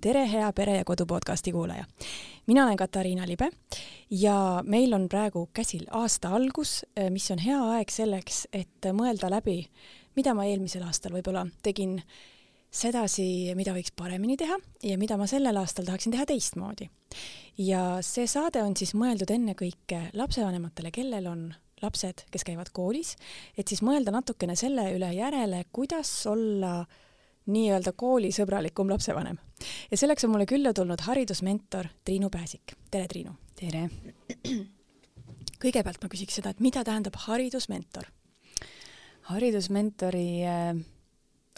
tere, hea Pere ja Kodu podcasti kuulaja! mina olen Katariina Libe ja meil on praegu käsil aasta algus, mis on hea aeg selleks, et mõelda läbi, mida ma eelmisel aastal võib-olla tegin sedasi, mida võiks paremini teha ja mida ma sellel aastal tahaksin teha teistmoodi. ja see saade on siis mõeldud ennekõike lapsevanematele, kellel on lapsed, kes käivad koolis, et siis mõelda natukene selle üle järele, kuidas olla nii-öelda koolisõbralikum lapsevanem. ja selleks on mulle külla tulnud haridusmentor Triinu Pääsik. tere, Triinu! tere! kõigepealt ma küsiks seda, et mida tähendab haridusmentor? haridusmentori äh,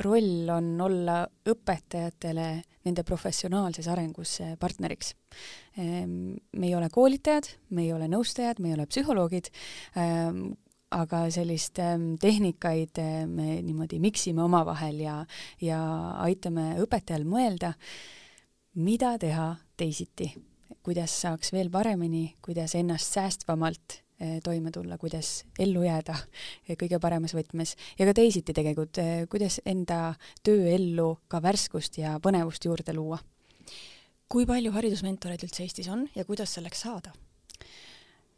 roll on olla õpetajatele nende professionaalses arengus äh, partneriks. Ähm, me ei ole koolitajad, me ei ole nõustajad, me ei ole psühholoogid, aga sellist ähm, tehnikaid äh, me niimoodi miksime omavahel ja, ja aitame õpetajal mõelda, mida teha teisiti, kuidas saaks veel paremini, kuidas ennast säästvamalt äh, toime tulla, kuidas ellu jääda äh, kõige paremas võtmes ja ka teisiti tegelikult, kuidas enda tööellu ka värskust ja põnevust juurde luua. kui palju haridusmentoreid üldse Eestis on ja kuidas selleks saada?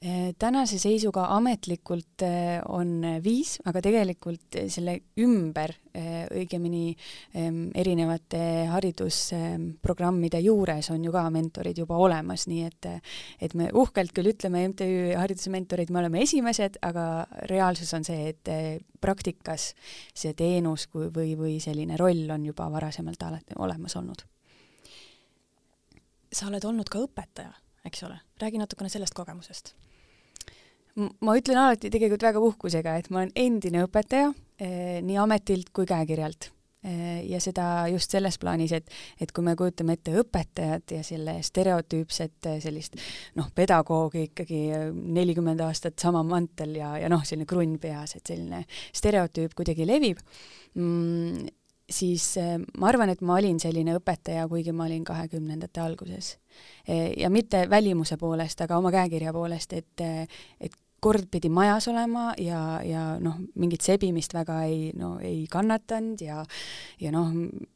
Eh, tänase seisuga ametlikult eh, on viis, aga tegelikult selle ümber, eh, õigemini erinevate haridusprogrammide juures on ju ka mentorid juba olemas, nii et et me uhkelt küll ütleme MTÜ Hariduse Mentorid, me oleme esimesed, aga reaalsus on see, et praktikas see teenus kui, või, või selline roll on juba varasemalt alati olemas olnud. sa oled olnud ka õpetaja, eks ole, räägi natukene sellest kogemusest ma ütlen alati tegelikult väga uhkusega, et ma olen endine õpetaja eh, nii ametilt kui käekirjalt eh,. ja seda just selles plaanis, et, et kui me kujutame ette õpetajat ja selle stereotüüpset eh, sellist noh, pedagoogi ikkagi nelikümmend aastat sama mantel ja, ja noh, selline krunn peas, et selline stereotüüp kuidagi levib mm,, siis ma arvan, et ma olin selline õpetaja, kuigi ma olin kahekümnendate alguses. Ja mitte välimuse poolest, aga oma käekirja poolest, et, et kord pidi majas olema ja, ja noh, mingit sebimist väga ei, no ei kannatanud ja ja noh,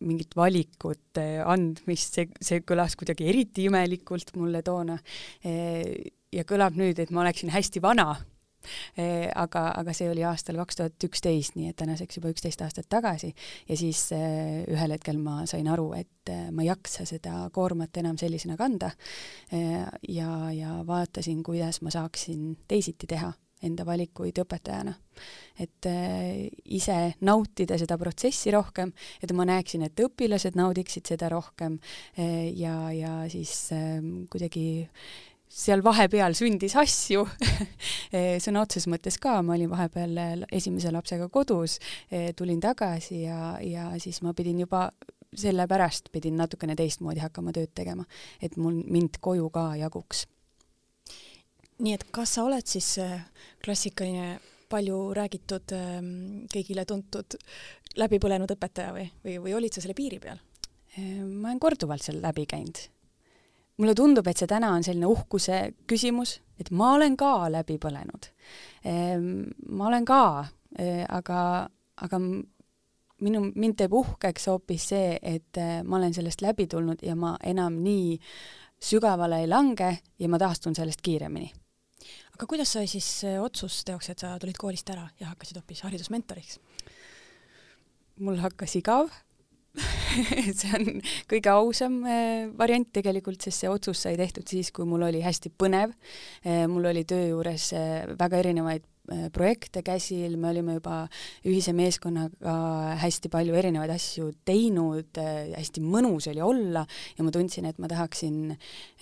mingit valikut andmist, see, see kõlas kuidagi eriti imelikult mulle toona. ja kõlab nüüd, et ma oleksin hästi vana aga, aga see oli aastal kaks tuhat üksteist, nii et tänaseks juba üksteist aastat tagasi ja siis eh, ühel hetkel ma sain aru, et eh, ma ei jaksa seda koormat enam sellisena kanda ja, ja vaatasin, kuidas ma saaksin teisiti teha enda valikuid õpetajana. et ise nautida seda protsessi rohkem, et ma näeksin, et õpilased naudiksid seda rohkem ja, ja siis kuidagi seal vahepeal sündis asju sõna otseses mõttes ka, ma olin vahepeal esimese lapsega kodus, tulin tagasi ja, ja siis ma pidin juba sellepärast pidin natukene teistmoodi hakkama tööd tegema, et mul, mind koju ka jaguks. nii et kas sa oled siis klassikaline palju räägitud, ähm, kõigile tuntud läbipõlenud õpetaja või, või, või olid sa selle piiri peal? ma olen korduvalt seal läbi käinud mulle tundub, et see täna on selline uhkuse küsimus, et ma olen ka läbi põlenud. Ehm, ma olen ka, eh, aga, aga minu, mind teeb uhkeks hoopis see, et eh, ma olen sellest läbi tulnud ja ma enam nii sügavale ei lange ja ma taastun sellest kiiremini. aga kuidas sai siis otsus teoks, et sa tulid koolist ära ja hakkasid hoopis haridusmentoriks? mul hakkas igav see on kõige ausam äh, variant tegelikult, sest see otsus sai tehtud siis, kui mul oli hästi põnev. Äh, mul oli töö juures äh, väga erinevaid projekte käsil, me olime juba ühise meeskonnaga hästi palju erinevaid asju teinud, hästi mõnus oli olla ja ma tundsin, et ma tahaksin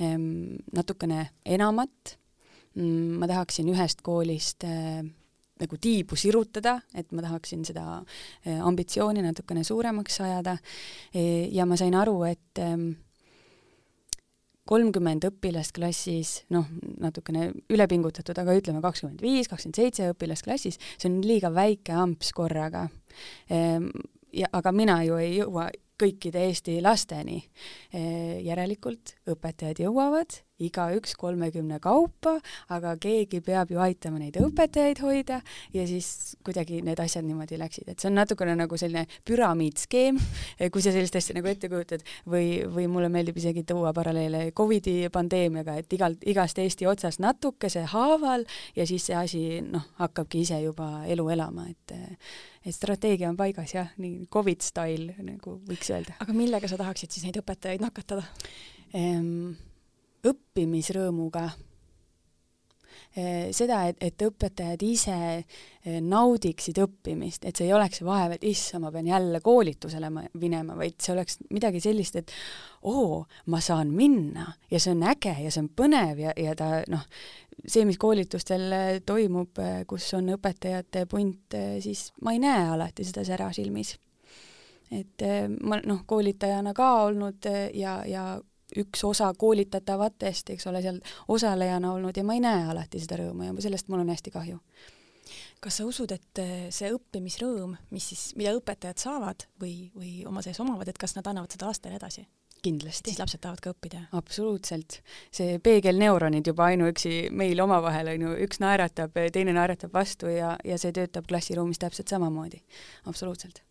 ähm, natukene enamat. Mm, ma tahaksin ühest koolist nagu tiibu sirutada, et ma tahaksin seda eh, ambitsiooni natukene suuremaks ajada e, ja ma sain aru, et ehm, kolmkümmend õpilast klassis, noh, natukene ülepingutatud, aga ütleme kakskümmend viis, kakskümmend seitse õpilast klassis, see on liiga väike amps korraga. Ehm, ja aga mina ju ei jõua kõikide Eesti lasteni. E, järelikult õpetajad jõuavad igaüks kolmekümne kaupa, aga keegi peab ju aitama neid õpetajaid hoida ja siis kuidagi need asjad niimoodi läksid, et see on natukene nagu selline püramiidskeem, kui sa sellist asja nagu ette kujutad, või, või mulle meeldib isegi tuua paralleele Covidi pandeemiaga, et igalt, igast Eesti otsast natukese haaval ja siis see asi noh, hakkabki ise juba elu elama, et et strateegia on paigas jah, nii Covid style nagu võiks öelda. aga millega sa tahaksid siis neid õpetajaid nakatada ehm,? Õppimisrõõmuga. Eh, seda, et, et õpetajad ise eh, naudiksid õppimist, et see ei oleks vaev, et issand, ma pean jälle koolitusele minema, vaid see oleks midagi sellist, et oo, ma saan minna ja see on äge ja see on põnev ja, ja ta noh, see, mis koolitustel eh, toimub, kus on õpetajate punt, siis ma ei näe alati seda sära silmis. et ma noh, koolitajana ka olnud ja, ja üks osa koolitatavatest, eks ole, seal osalejana olnud ja ma ei näe alati seda rõõmu ja sellest mul on hästi kahju. kas sa usud, et eh, see õppimisrõõm, mis siis, mida õpetajad saavad või, või oma sees omavad, et kas nad annavad seda lastele edasi? kindlasti. siis lapsed tahavad ka õppida? absoluutselt. see peegelneuronid juba ainuüksi meil omavahel, on ju, üks naeratab, teine naeratab vastu ja, ja see töötab klassiruumis täpselt samamoodi. absoluutselt.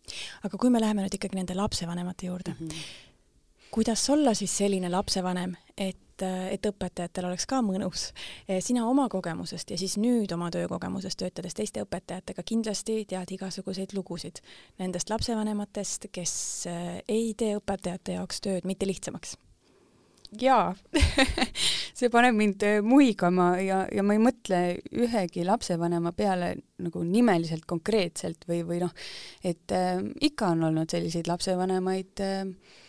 aga kui me läheme nüüd ikkagi nende lapsevanemate juurde mm, -hmm kuidas olla siis selline lapsevanem, et, et õpetajatel oleks ka mõnus. sina oma kogemusest ja siis nüüd oma töökogemusest töötades teiste õpetajatega kindlasti tead igasuguseid lugusid nendest lapsevanematest, kes eh, ei tee õpetajate jaoks tööd mitte lihtsamaks jaa see paneb mind eh, muigama ja, ja ma ei mõtle ühegi lapsevanema peale nagu nimeliselt konkreetselt või, või noh, et äh, ikka on olnud selliseid lapsevanemaid äh,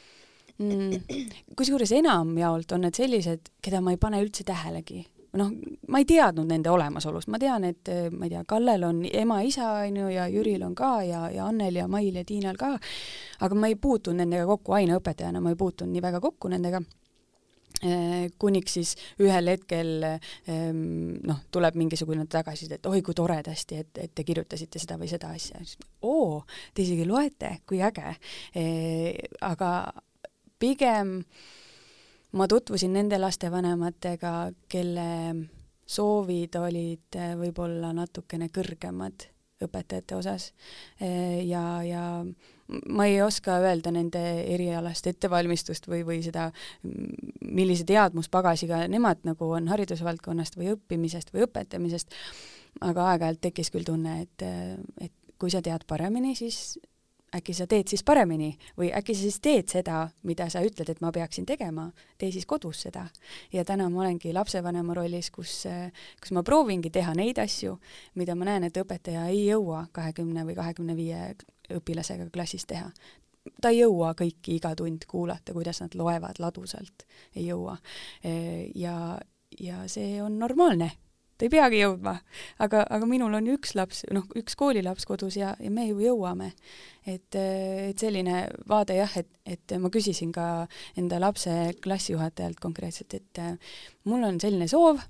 mm,. kusjuures enamjaolt on need sellised, keda ma ei pane üldse tähelegi. noh, ma ei teadnud nende olemasolust, ma tean, et ma ei tea, Kallel on ema-isa, on ju, ja Jüril on ka ja, ja Annel ja Mail ja Tiinal ka, aga ma ei puutunud nendega kokku aineõpetajana, ma ei puutunud nii väga kokku nendega äh, kuniks siis ühel hetkel ähm, noh, tuleb mingisugune tagasiside, et oi kui toredasti, et, et te kirjutasite seda või seda asja. oo, te isegi loete, kui äge e,. aga, pigem ma tutvusin nende lastevanematega, kelle soovid olid eh, võib-olla natukene kõrgemad õpetajate osas. Eh, ja, ja ma ei oska öelda nende erialast ettevalmistust või, või seda, millise teadmuspagasiga nemad nagu on haridusvaldkonnast või õppimisest või õpetamisest, aga aeg-ajalt tekkis küll tunne, et, et kui sa tead paremini, siis äkki sa teed siis paremini või äkki sa siis teed seda, mida sa ütled, et ma peaksin tegema, tee siis kodus seda. ja täna ma olengi lapsevanema rollis, kus, kus ma proovingi teha neid asju, mida ma näen, et õpetaja ei jõua kahekümne või kahekümne viie õpilasega klassis teha ta ei jõua kõiki iga tund kuulata, kuidas nad loevad ladusalt, ei jõua. ja, ja see on normaalne ta ei peagi jõudma, aga, aga minul on üks laps, noh, üks koolilaps kodus ja, ja me ju jõuame. et, et selline vaade jah, et, et ma küsisin ka enda lapse klassijuhatajalt konkreetselt, et mul on selline soov,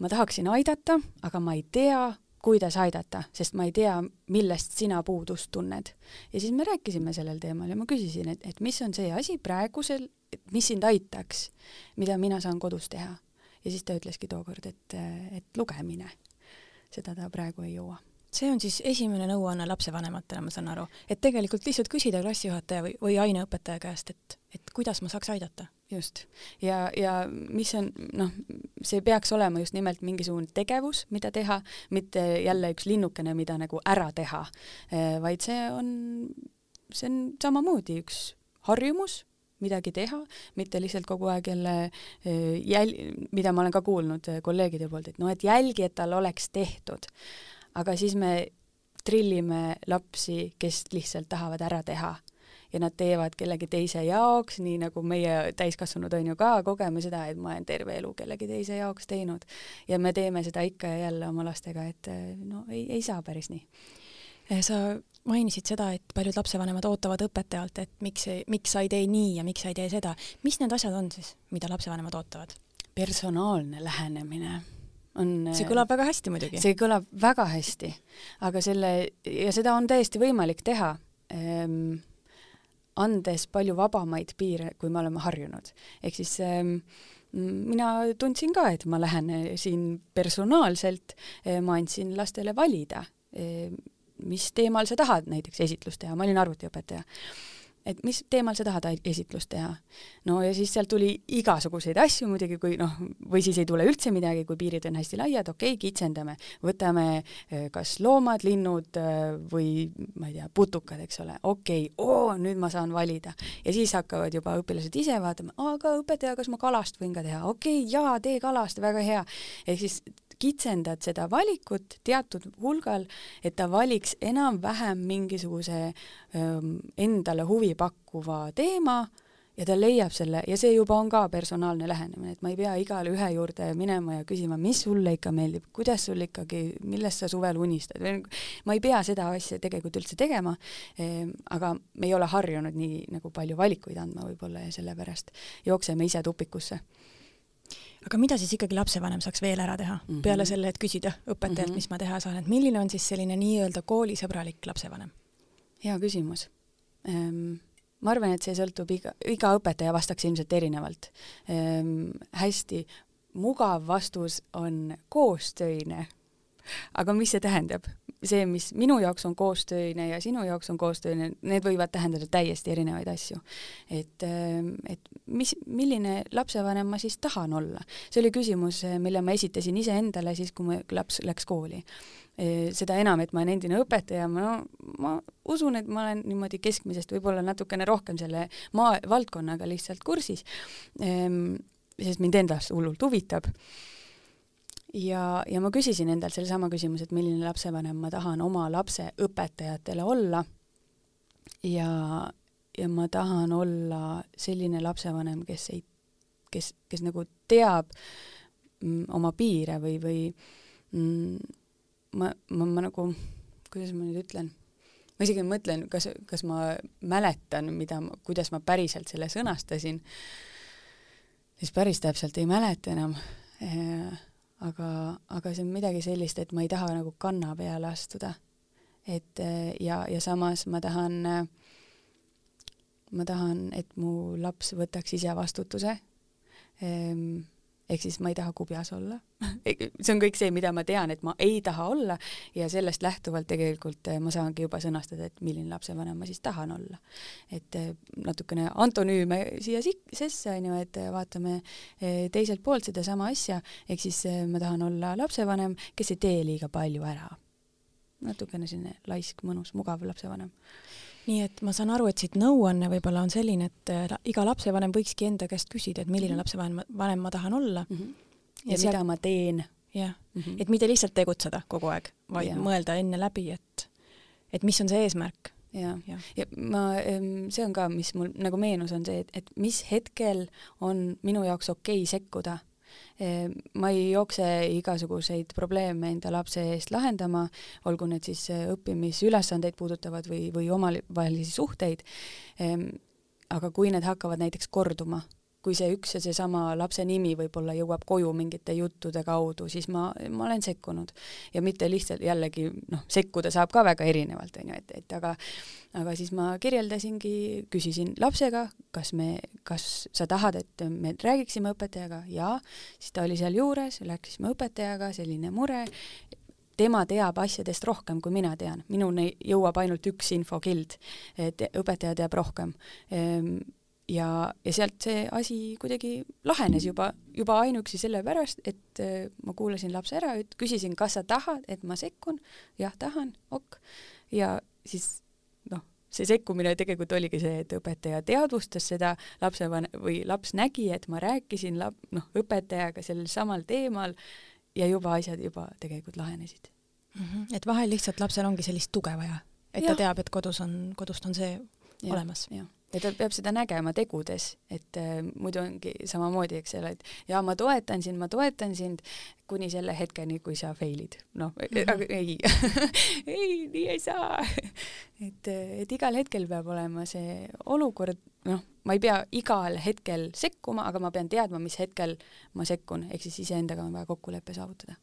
ma tahaksin aidata, aga ma ei tea, kuidas aidata, sest ma ei tea, millest sina puudust tunned. ja siis me rääkisime sellel teemal ja ma küsisin, et, et mis on see asi praegusel, mis sind aitaks, mida mina saan kodus teha ja siis ta ütleski tookord, et, et lugemine, seda ta praegu ei jõua see on siis esimene nõuanne lapsevanematele, ma saan aru, et tegelikult lihtsalt küsida klassijuhataja või, või aineõpetaja käest, et, et kuidas ma saaks aidata. just. ja, ja mis on, noh, see peaks olema just nimelt mingisugune tegevus, mida teha, mitte jälle üks linnukene, mida nagu ära teha, vaid see on, see on samamoodi üks harjumus midagi teha, mitte lihtsalt kogu aeg jälle eh, jäl-, mida ma olen ka kuulnud eh, kolleegide poolt, et noh, et jälgi, et tal oleks tehtud. aga siis me trillime lapsi, kes lihtsalt tahavad ära teha ja nad teevad kellegi teise jaoks, nii nagu meie täiskasvanud on ju ka, kogeme seda, et ma olen terve elu kellegi teise jaoks teinud. ja me teeme seda ikka ja jälle oma lastega, et eh, no ei, ei saa päris nii. sa mainisid seda, et paljud lapsevanemad ootavad õpetajalt, et miks, miks sa ei tee nii ja miks sa ei tee seda. mis need asjad on siis, mida lapsevanemad ootavad? personaalne lähenemine on see kõlab väga hästi muidugi. see kõlab väga hästi, aga selle, ja seda on täiesti võimalik teha ähm,, andes palju vabamaid piire, kui me oleme harjunud. ehk siis ähm, mina tundsin ka, et ma lähen siin personaalselt, ma andsin lastele valida, mis teemal sa tahad näiteks esitlust teha, ma olin arvutiõpetaja et mis teemal sa tahad esitlust teha. no ja siis sealt tuli igasuguseid asju muidugi, kui noh, või siis ei tule üldse midagi, kui piirid on hästi laiad, okei okay,, kitsendame, võtame eh, kas loomad, linnud eh, või ma ei tea, putukad, eks ole, okei okay,, oo, nüüd ma saan valida. ja siis hakkavad juba õpilased ise vaatama, aga õpetaja, kas ma kalast võin ka teha, okei okay,, jaa, tee kalast, väga hea. ehk siis kitsendad seda valikut teatud hulgal, et ta valiks enam-vähem mingisuguse ähm, endale huvi pakkuva teema ja ta leiab selle ja see juba on ka personaalne lähenemine, et ma ei pea igale ühe juurde minema ja küsima, mis sulle ikka meeldib, kuidas sul ikkagi, millest sa suvel unistad. Või ma ei pea seda asja tegelikult üldse tegema ehm,, aga me ei ole harjunud nii nagu palju valikuid andma võib-olla ja sellepärast jookseme ise tupikusse aga mida siis ikkagi lapsevanem saaks veel ära teha mm, -hmm. peale selle, et küsida õpetajalt mm, -hmm. mis ma teha saan, et milline on siis selline nii-öelda koolisõbralik lapsevanem? hea küsimus ehm,. ma arvan, et see sõltub iga, iga õpetaja vastaks ilmselt erinevalt ehm,. hästi mugav vastus on koostöine. aga mis see tähendab? See, mis minu jaoks on koostöine ja sinu jaoks on koostöine, need võivad tähendada täiesti erinevaid asju. et, ähm, et mis, milline lapsevanem ma siis tahan olla? see oli küsimus, mille ma esitasin iseendale siis, kui mu laps läks kooli. E, seda enam, et ma olen endine õpetaja, ma no ma usun, et ma olen niimoodi keskmisest võib-olla natukene rohkem selle maa, valdkonnaga lihtsalt kursis, ehm, sest mind endast hullult huvitab ja, ja ma küsisin endalt sellesama küsimuse, et milline lapsevanem ma tahan oma lapse õpetajatele olla. Ja, ja ma tahan olla selline lapsevanem, kes ei, kes, kes nagu teab mm, oma piire või, või mm, ma, ma, ma nagu, kuidas ma nüüd ütlen, ma isegi mõtlen, kas, kas ma mäletan, mida, kuidas ma päriselt selle sõnastasin, siis päris täpselt ei mäleta enam aga, aga see on midagi sellist, et ma ei taha nagu kanna peale astuda. et ja, ja samas ma tahan, ma tahan, et mu laps võtaks ise vastutuse ehm, ehk siis ma ei taha kubjas olla see on kõik see, mida ma tean, et ma ei taha olla ja sellest lähtuvalt tegelikult eh, ma saangi juba sõnastada, et milline lapsevanem ma siis tahan olla. et eh, natukene antonüüme siia sisse, on ju, et vaatame eh, teiselt poolt sedasama asja, ehk siis ma tahan olla lapsevanem, kes ei tee liiga palju ära. natukene selline laisk, mõnus, mugav lapsevanem nii et ma saan aru, et siit nõuanne võib-olla on selline, et äh, iga lapsevanem võikski enda käest küsida, et milline mm -hmm. lapsevanem, vanem ma tahan olla mm. -hmm. ja, ja mida seal... ma teen. jah mm -hmm., et mitte lihtsalt tegutseda kogu aeg, vaid ja. mõelda enne läbi, et, et mis on see eesmärk. ja, ja., ja ma, see on ka, mis mul nagu meenus, on see, et, et mis hetkel on minu jaoks okei okay sekkuda ma ei jookse igasuguseid probleeme enda lapse eest lahendama, olgu need siis äh, õppimisülesandeid puudutavad või, või omavahelisi suhteid, ehm, aga kui need hakkavad näiteks korduma, kui see üks ja seesama lapse nimi võib-olla jõuab koju mingite juttude kaudu, siis ma, ma olen sekkunud. ja mitte lihtsalt jällegi, noh, sekkuda saab ka väga erinevalt, on ju, et, et aga aga siis ma kirjeldasingi, küsisin lapsega, kas me, kas sa tahad, et me räägiksime õpetajaga, jaa, siis ta oli seal juures, läksime õpetajaga, selline mure, tema teab asjadest rohkem, kui mina tean, minuni jõuab ainult üks infokild, et õpetaja teab rohkem. Ehm, ja, ja sealt see asi kuidagi lahenes juba, juba ainuüksi sellepärast, et äh, ma kuulasin lapse ära, küsisin, kas sa tahad, et ma sekkun, jah, tahan, ok, ja siis noh, see sekkumine tegelikult oligi see, et õpetaja teadvustas seda lapsevan- või laps nägi, et ma rääkisin lap-, noh, õpetajaga sellel samal teemal ja juba asjad juba tegelikult lahenesid mm. -hmm. et vahel lihtsalt lapsel ongi sellist tuge vaja, et ja. ta teab, et kodus on, kodust on see ja, olemas. jah ja ta peab seda nägema tegudes, et äh, muidu ongi samamoodi, eks ole, et jaa, ma toetan sind, ma toetan sind, kuni selle hetkeni, kui sa fail'id. noh mm, -hmm. aga ei ei, nii ei saa. et, et igal hetkel peab olema see olukord, noh, ma ei pea igal hetkel sekkuma, aga ma pean teadma, mis hetkel ma sekkun, ehk siis iseendaga on vaja kokkulepe saavutada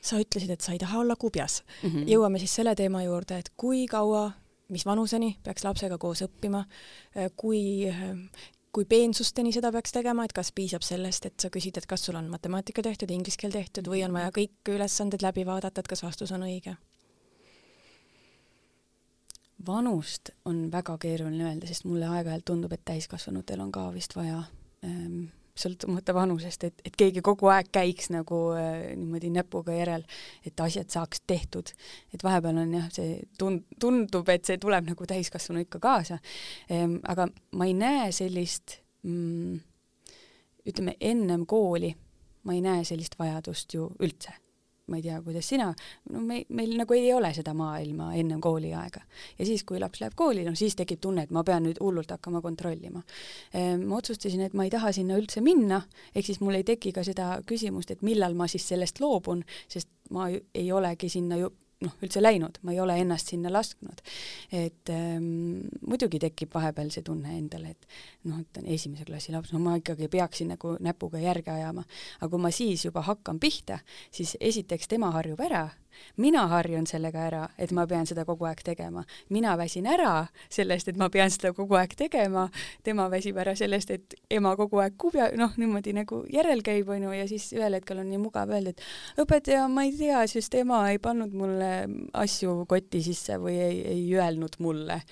sa ütlesid, et sa ei taha olla kubjas mm. -hmm. jõuame siis selle teema juurde, et kui kaua mis vanuseni peaks lapsega koos õppima, kui, kui peensusteni seda peaks tegema, et kas piisab sellest, et sa küsid, et kas sul on matemaatika tehtud, inglise keel tehtud või on vaja kõik ülesanded läbi vaadata, et kas vastus on õige? vanust on väga keeruline öelda, sest mulle aeg-ajalt tundub, et täiskasvanutel on ka vist vaja ähm, sõltumata vanusest, et, et keegi kogu aeg käiks nagu äh, niimoodi näpuga järel, et asjad saaks tehtud. et vahepeal on jah, see tund-, tundub, et see tuleb nagu täiskasvanu ikka kaasa ehm,. aga ma ei näe sellist mm, ütleme, ennem kooli ma ei näe sellist vajadust ju üldse ma ei tea, kuidas sina, no me, meil nagu ei ole seda maailma ennem kooliaega. ja siis, kui laps läheb kooli, no siis tekib tunne, et ma pean nüüd hullult hakkama kontrollima. Ehm, ma otsustasin, et ma ei taha sinna üldse minna, ehk siis mul ei teki ka seda küsimust, et millal ma siis sellest loobun, sest ma ei olegi sinna ju noh, üldse läinud, ma ei ole ennast sinna lasknud. et ähm, muidugi tekib vahepeal see tunne endale, et noh, et esimese klassi laps, no ma ikkagi peaksin nagu näpuga järge ajama. aga kui ma siis juba hakkan pihta, siis esiteks tema harjub ära mina harjun sellega ära, et ma pean seda kogu aeg tegema. mina väsin ära sellest, et ma pean seda kogu aeg tegema, tema väsib ära sellest, et ema kogu aeg kubja, noh, niimoodi nagu järel käib, onju, ja siis ühel hetkel on nii mugav öelda, et õpetaja, ma ei tea, sest ema ei pannud mulle asju kotti sisse või ei, ei öelnud mulle.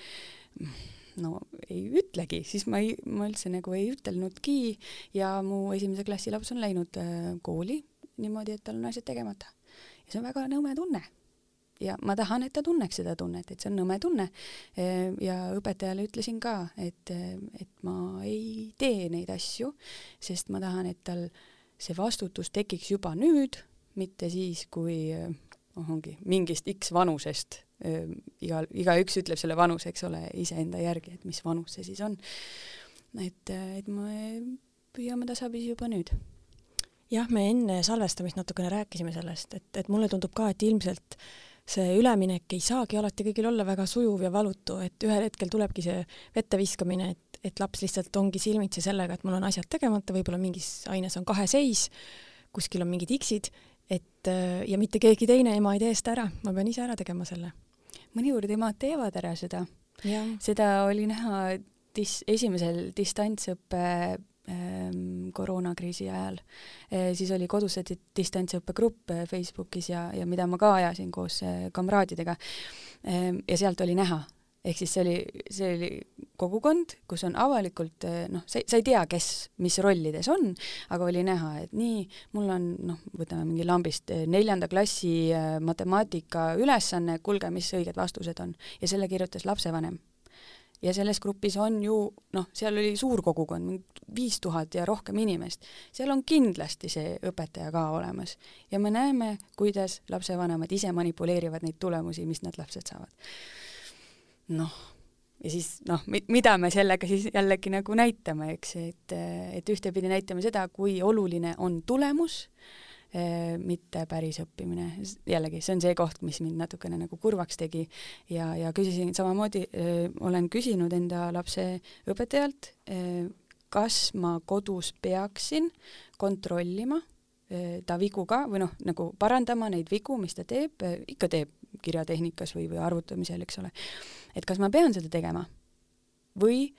No ei ütlegi, siis ma ei, ma üldse nagu ei ütelnudki ja mu esimese klassi laps on läinud äh, kooli niimoodi, et tal on asjad tegemata ja see on väga nõme tunne. ja ma tahan, et ta tunneks seda tunnet, et see on nõme tunne. ja õpetajale ütlesin ka, et, et ma ei tee neid asju, sest ma tahan, et tal see vastutus tekiks juba nüüd, mitte siis, kui oh, ongi mingist X vanusest igal, igaüks ütleb selle vanuse, eks ole, iseenda järgi, et mis vanus see siis on. et, et me püüame tasapisi juba nüüd jah, me enne salvestamist natukene rääkisime sellest, et, et mulle tundub ka, et ilmselt see üleminek ei saagi alati kõigil olla väga sujuv ja valutu, et ühel hetkel tulebki see vette viskamine, et, et laps lihtsalt ongi silmitsi sellega, et mul on asjad tegemata, võib-olla mingis aines on kaheseis, kuskil on mingid X-id, et ja mitte keegi teine ema ei tee seda ära, ma pean ise ära tegema selle. mõnikord emad teevad ära seda. seda oli näha dis-, esimesel distantsõppe koroonakriisi ajal, eh, siis oli koduse distantsõppegrupp eh, Facebookis ja, ja mida ma ka ajasin koos eh, kamraadidega. Ehm, ja sealt oli näha, ehk siis see oli, see oli kogukond, kus on avalikult noh, sa, sa ei tea, kes mis rollides on, aga oli näha, et nii, mul on noh, võtame mingi lambist neljanda klassi matemaatika ülesanne, kuulge, mis õiged vastused on. ja selle kirjutas lapsevanem ja selles grupis on ju noh, seal oli suur kogukond, viis tuhat ja rohkem inimest, seal on kindlasti see õpetaja ka olemas. ja me näeme, kuidas lapsevanemad ise manipuleerivad neid tulemusi, mis need lapsed saavad. noh, ja siis noh, mida me sellega siis jällegi nagu näitame, eks, et, et ühtepidi näitame seda, kui oluline on tulemus Äh, mitte päris õppimine. jällegi, see on see koht, mis mind natukene nagu kurvaks tegi ja, ja küsisin samamoodi, äh, olen küsinud enda lapse õpetajalt, äh, kas ma kodus peaksin kontrollima ta vigu ka või noh, nagu parandama neid vigu, mis ta teeb, ikka teeb kirjatehnikas või, või arvutamisel, eks ole. et kas ma pean seda tegema või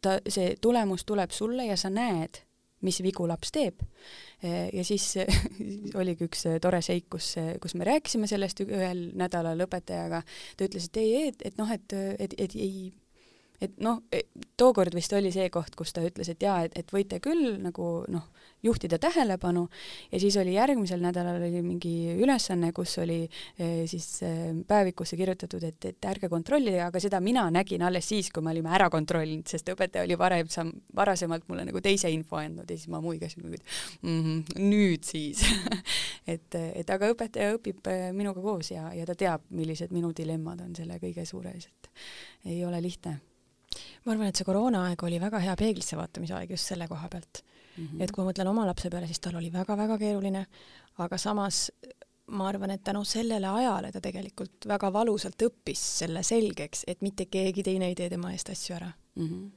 ta, see tulemus tuleb sulle ja sa näed, mis vigu laps teeb. ja siis oligi üks tore seik, kus, kus me rääkisime sellest ühel nädalal õpetajaga, ta ütles, et ei, et, et noh, et, et, et ei et noh, tookord vist oli see koht, kus ta ütles, et jaa, et, et võite küll nagu noh, juhtida tähelepanu. Ja siis oli järgmisel nädalal oli mingi ülesanne, kus oli eh, siis eh, päevikusse kirjutatud, et, et ärge kontrollige, aga seda mina nägin alles siis, kui me olime ära kontrollinud, sest õpetaja oli varem, varasemalt mulle nagu teise info andnud ja siis ma muigasin, et mm -hmm, nüüd siis. Et, et aga õpetaja õpib eh, minuga koos ja, ja ta teab, millised minu dilemmad on selle kõige suures, et ei ole lihtne ma arvan, et see koroonaaeg oli väga hea peeglisse vaatamise aeg just selle koha pealt mm. -hmm. et kui ma mõtlen oma lapse peale, siis tal oli väga-väga keeruline, aga samas ma arvan, et tänu sellele ajale ta tegelikult väga valusalt õppis selle selgeks, et mitte keegi teine ei tee tema eest asju ära mm. -hmm.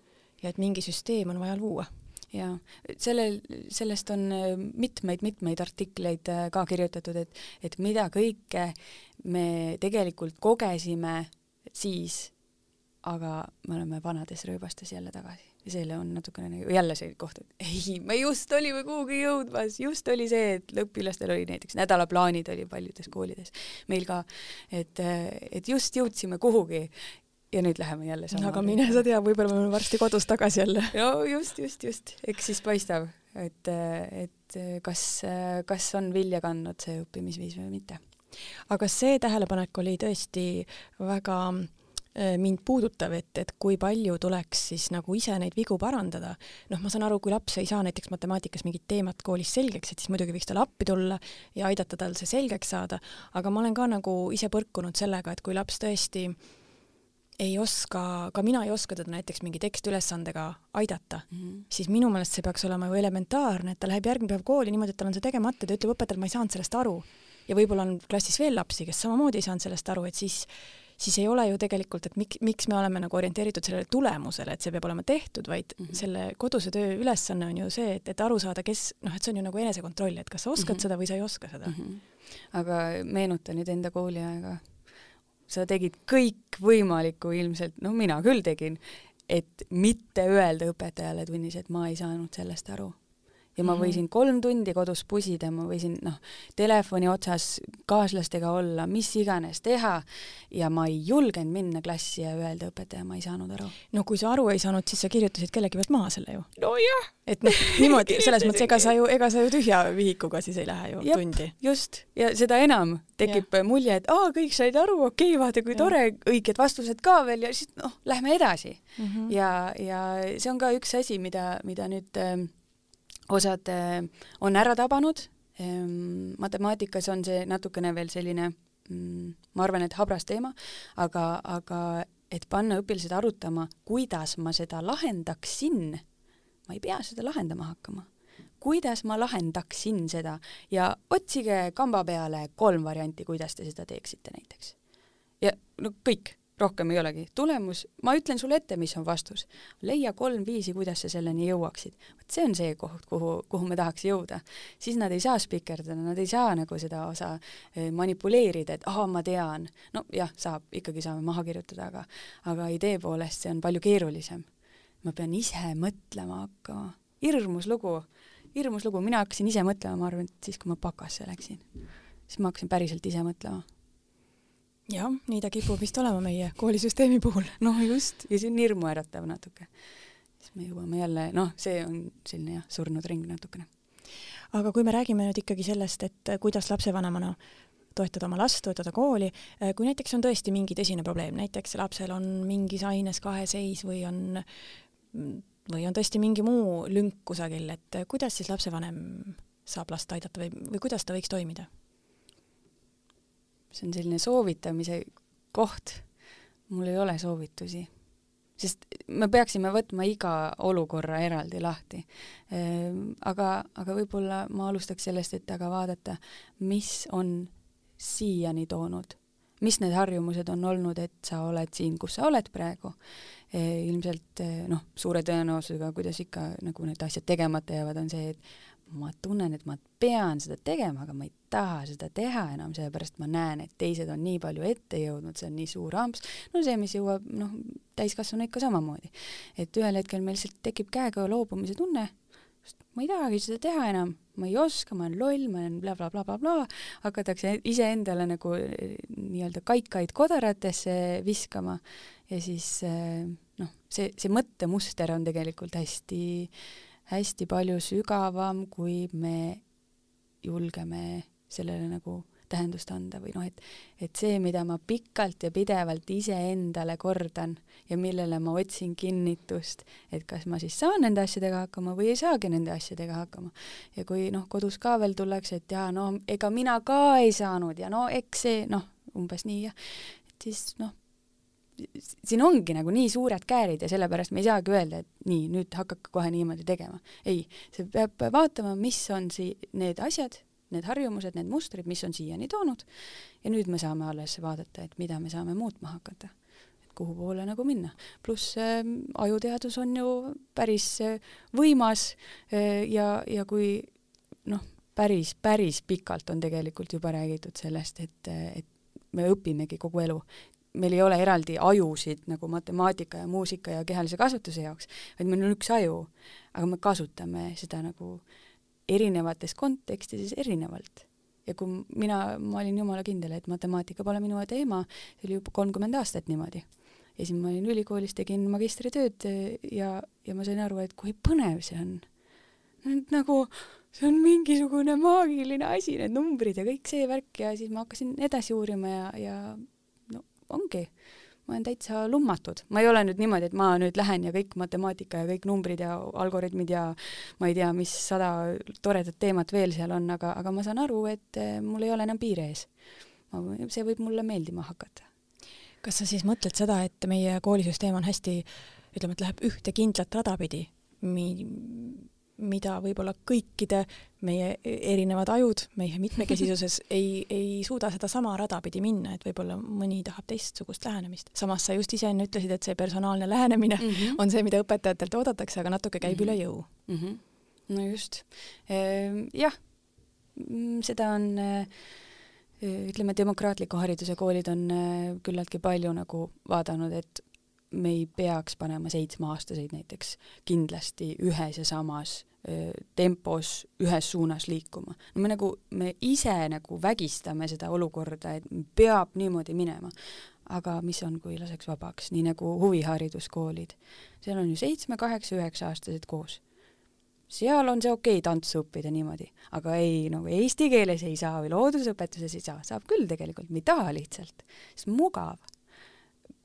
ja et mingi süsteem on vaja luua jaa, sellel, sellest on mitmeid-mitmeid artikleid äh, ka kirjutatud, et, et mida kõike me tegelikult kogesime siis aga me oleme vanades rööbastes jälle tagasi. ja selle on natukene nagu jälle see koht, et ei, me just olime kuhugi jõudmas, just oli see, et õpilastel oli näiteks nädalaplaanid oli paljudes koolides, meil ka, et, et just jõudsime kuhugi ja nüüd läheme jälle sama. aga mine sa tea, võib-olla me oleme varsti kodus tagasi jälle. no just, just, just, eks siis paistab, et, et kas, kas on vilja kandnud see õppimisviis või mitte. aga see tähelepanek oli tõesti väga Äh, mind puudutav, et, et kui palju tuleks siis nagu ise neid vigu parandada. noh, ma saan aru, kui laps ei saa näiteks matemaatikas mingit teemat koolis selgeks, et siis muidugi võiks talle appi tulla ja aidata tal see selgeks saada, aga ma olen ka nagu ise põrkunud sellega, et kui laps tõesti ei oska, ka mina ei oska teda näiteks mingi tekstiülesandega aidata mm, -hmm. siis minu meelest see peaks olema ju elementaarne, et ta läheb järgmine päev kooli niimoodi, et tal on see tegemata, ta ütleb õpetajale, ma ei saanud sellest aru. ja võib-olla on klassis veel lapsi, kes samamoodi ei saanud sellest aru, et siis siis ei ole ju tegelikult, et miks, miks me oleme nagu orienteeritud sellele tulemusele, et see peab olema tehtud, vaid mm -hmm. selle koduse töö ülesanne on ju see, et, et aru saada, kes noh, et see on ju nagu enesekontroll, et kas sa oskad mm -hmm. seda või sa ei oska seda mm. -hmm. aga meenuta nüüd enda kooliaega. sa tegid kõikvõimalikku ilmselt, no mina küll tegin, et mitte öelda õpetajale tunnis, et ma ei saanud sellest aru ja ma mhm. võisin kolm tundi kodus pusida, ma võisin noh, telefoni otsas kaaslastega olla, mis iganes teha ja ma ei julgenud minna klassi ja öelda õpetaja, ma ei saanud aru. no kui sa aru ei saanud, siis sa kirjutasid kellegi pealt maha selle ju. nojah. et noh, niimoodi, selles mõttes, ega sa ju, ega sa ju tühja vihikuga siis ei lähe ju Jep, tundi. just, ja seda enam tekib ja. mulje, et aa, kõik said aru, okei okay,, vaata kui ja. tore, õiged vastused ka veel ja siis noh, lähme edasi mm. -hmm. ja, ja see on ka üks asi, mida, mida nüüd äh, osad äh, on ära tabanud, ehm, matemaatikas on see natukene veel selline mm, ma arvan, et habras teema, aga, aga et panna õpilased arutama, kuidas ma seda lahendaksin, ma ei pea seda lahendama hakkama. kuidas ma lahendaksin seda ja otsige kamba peale kolm varianti, kuidas te seda teeksite näiteks. ja no kõik rohkem ei olegi. tulemus, ma ütlen sulle ette, mis on vastus. leia kolm viisi, kuidas sa selleni jõuaksid. vot see on see koht, kuhu, kuhu me tahaks jõuda. siis nad ei saa spikerdada, nad ei saa nagu seda osa eh, manipuleerida, et ahah, ma tean. no jah, saab, ikkagi saame maha kirjutada, aga aga idee poolest see on palju keerulisem. ma pean ise mõtlema hakkama. hirmus lugu, hirmus lugu, mina hakkasin ise mõtlema, ma arvan, et siis, kui ma bakasse läksin, siis ma hakkasin päriselt ise mõtlema jah, nii ta kipub vist olema meie koolisüsteemi puhul. noh, just, ja see on hirmuäratav natuke. siis me jõuame jälle, noh, see on selline jah, surnud ring natukene. aga kui me räägime nüüd ikkagi sellest, et kuidas lapsevanemana toetada oma last, toetada kooli, kui näiteks on tõesti mingi tõsine probleem, näiteks lapsel on mingis aines kaheseis või on või on tõesti mingi muu lünk kusagil, et kuidas siis lapsevanem saab last aidata või, või kuidas ta võiks toimida? See on selline soovitamise koht. mul ei ole soovitusi, sest me peaksime võtma iga olukorra eraldi lahti. Ehm, aga, aga võib-olla ma alustaks sellest, et aga vaadata, mis on siiani toonud, mis need harjumused on olnud, et sa oled siin, kus sa oled praegu. Ehm, ilmselt noh, suure tõenäosusega, kuidas ikka nagu need asjad tegemata jäävad, on see, et ma tunnen, et ma pean seda tegema, aga ma ei taha seda teha enam, sellepärast ma näen, et teised on nii palju ette jõudnud, see on nii suur amps, no see, mis jõuab noh, täiskasvanu ikka samamoodi. et ühel hetkel meil lihtsalt tekib käega loobumise tunne, ma ei tahagi seda teha enam, ma ei oska, ma olen loll, ma olen blablabla bla, bla, bla, hakatakse iseendale nagu eh, nii-öelda kaikaid kodaratesse viskama ja siis eh, noh, see, see mõttemuster on tegelikult hästi äh, hästi palju sügavam, kui me julgeme sellele nagu tähendust anda või noh, et, et see, mida ma pikalt ja pidevalt iseendale kordan ja millele ma otsin kinnitust, et kas ma siis saan nende asjadega hakkama või ei saagi nende asjadega hakkama. ja kui noh, kodus ka veel tullakse, et jaa, no ega mina ka ei saanud ja no eks see noh, umbes nii jah, et siis noh, siin ongi nagu nii suured käärid ja sellepärast me ei saagi öelda, et nii, nüüd hakake kohe niimoodi tegema. ei, see peab vaatama, mis on sii-, need asjad, need harjumused, need mustrid, mis on siiani toonud ja nüüd me saame alles vaadata, et mida me saame muutma hakata. et kuhu poole nagu minna. pluss äh, ajuteadus on ju päris äh, võimas äh, ja, ja kui noh, päris, päris pikalt on tegelikult juba räägitud sellest, et, et me õpimegi kogu elu meil ei ole eraldi ajusid nagu matemaatika ja muusika ja kehalise kasvatuse jaoks, vaid meil on üks aju, aga me kasutame seda nagu erinevates kontekstides erinevalt. ja kui mina, ma olin jumala kindel, et matemaatika pole minu teema, see oli juba kolmkümmend aastat niimoodi. ja siis ma olin ülikoolis, tegin magistritööd ja, ja ma sain aru, et kui põnev see on. nagu see on mingisugune maagiline asi, need numbrid ja kõik see värk ja siis ma hakkasin edasi uurima ja, ja ongi, ma olen täitsa lummatud. ma ei ole nüüd niimoodi, et ma nüüd lähen ja kõik matemaatika ja kõik numbrid ja algoritmid ja ma ei tea, mis sada toredat teemat veel seal on, aga, aga ma saan aru, et eh, mul ei ole enam piire ees. see võib mulle meeldima hakata. kas sa siis mõtled seda, et meie koolisüsteem on hästi, ütleme, et läheb ühte kindlat rada pidi, mi-, mida võib-olla kõikide meie erinevad ajud meie mitmekesisuses ei, ei suuda sedasama rada pidi minna, et võib-olla mõni tahab teistsugust lähenemist. samas sa just ise enne ütlesid, et see personaalne lähenemine mm -hmm. on see, mida õpetajatelt oodatakse, aga natuke käib mm -hmm. üle jõu mm. -hmm. no just ehm,. jah, mm, seda on eh, ütleme, demokraatliku hariduse koolid on eh, küllaltki palju nagu vaadanud, et me ei peaks panema seitsmeaastaseid näiteks kindlasti ühes ja samas tempos ühes suunas liikuma. no me nagu, me ise nagu vägistame seda olukorda, et peab niimoodi minema. aga mis on, kui laseks vabaks, nii nagu huvihariduskoolid. seal on ju seitsme, kaheksa, üheksa aastased koos. seal on see okei okay, tantsu õppida niimoodi, aga ei, nagu eesti keeles ei saa või loodusõpetuses ei saa, saab küll tegelikult, me ei taha lihtsalt, sest mugav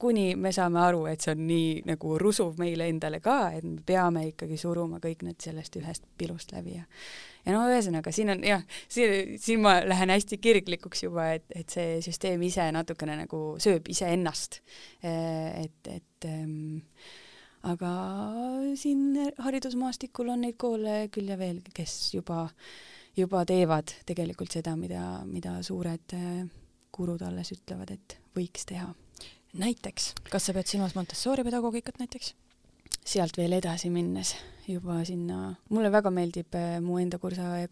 kuni me saame aru, et see on nii nagu rusuv meile endale ka, et me peame ikkagi suruma kõik need sellest ühest pilust läbi ja ja no ühesõnaga, siin on jah, siin, siin ma lähen hästi kirglikuks juba, et, et see süsteem ise natukene nagu sööb iseennast. et, et ähm, aga siin haridusmaastikul on neid koole küll ja veel, kes juba, juba teevad tegelikult seda, mida, mida suured gurud alles ütlevad, et võiks teha näiteks, kas sa pead silmas Montessori pedagoogikat näiteks? sealt veel edasi minnes juba sinna, mulle väga meeldib äh, mu enda kursaõe,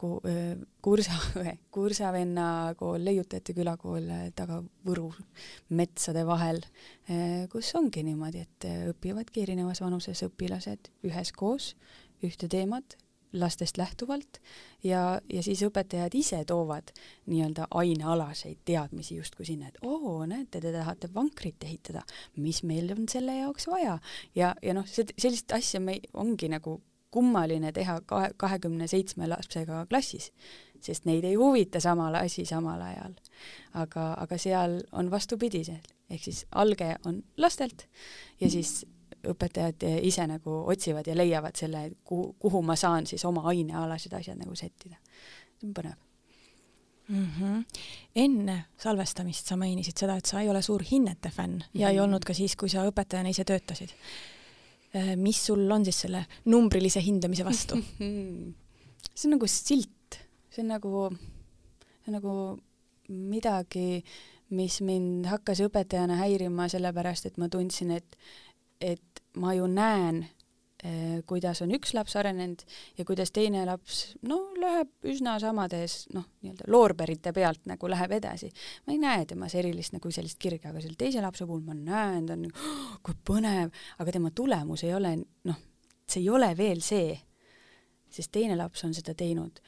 kursa, kursavenna kool, Leiutajate külakool äh, taga Võru metsade vahel, äh, kus ongi niimoodi, et õpivadki erinevas vanuses õpilased üheskoos ühte teemat lastest lähtuvalt ja, ja siis õpetajad ise toovad nii-öelda ainealaseid teadmisi justkui sinna, et oo, näete, te tahate vankrit ehitada, mis meil on selle jaoks vaja ja, ja noh, sellist asja me ongi nagu kummaline teha kahe, kahekümne seitsme lapsega klassis, sest neid ei huvita samal asi samal ajal. aga, aga seal on vastupidisel, ehk siis alge on lastelt ja siis õpetajad ise nagu otsivad ja leiavad selle, kuhu, kuhu ma saan siis oma ainealased asjad nagu sättida. see on põnev mm. -hmm. enne salvestamist sa mainisid seda, et sa ei ole suur hinnete fänn mm -hmm. ja ei mhm. olnud ka siis, kui sa õpetajana ise töötasid. Äh, mis sul on siis selle numbrilise hindamise vastu see on nagu silt, see on nagu, see on nagu midagi, mis mind hakkas õpetajana häirima, sellepärast et ma tundsin, et, et ma ju näen, eh, kuidas on üks laps arenenud ja kuidas teine laps, no läheb üsna samades, noh, nii-öelda loorberite pealt nagu läheb edasi. ma ei näe temas erilist nagu sellist kirge, aga selle teise lapse puhul ma näen, ta on oh, kui põnev, aga tema tulemus ei ole, noh, see ei ole veel see, sest teine laps on seda teinud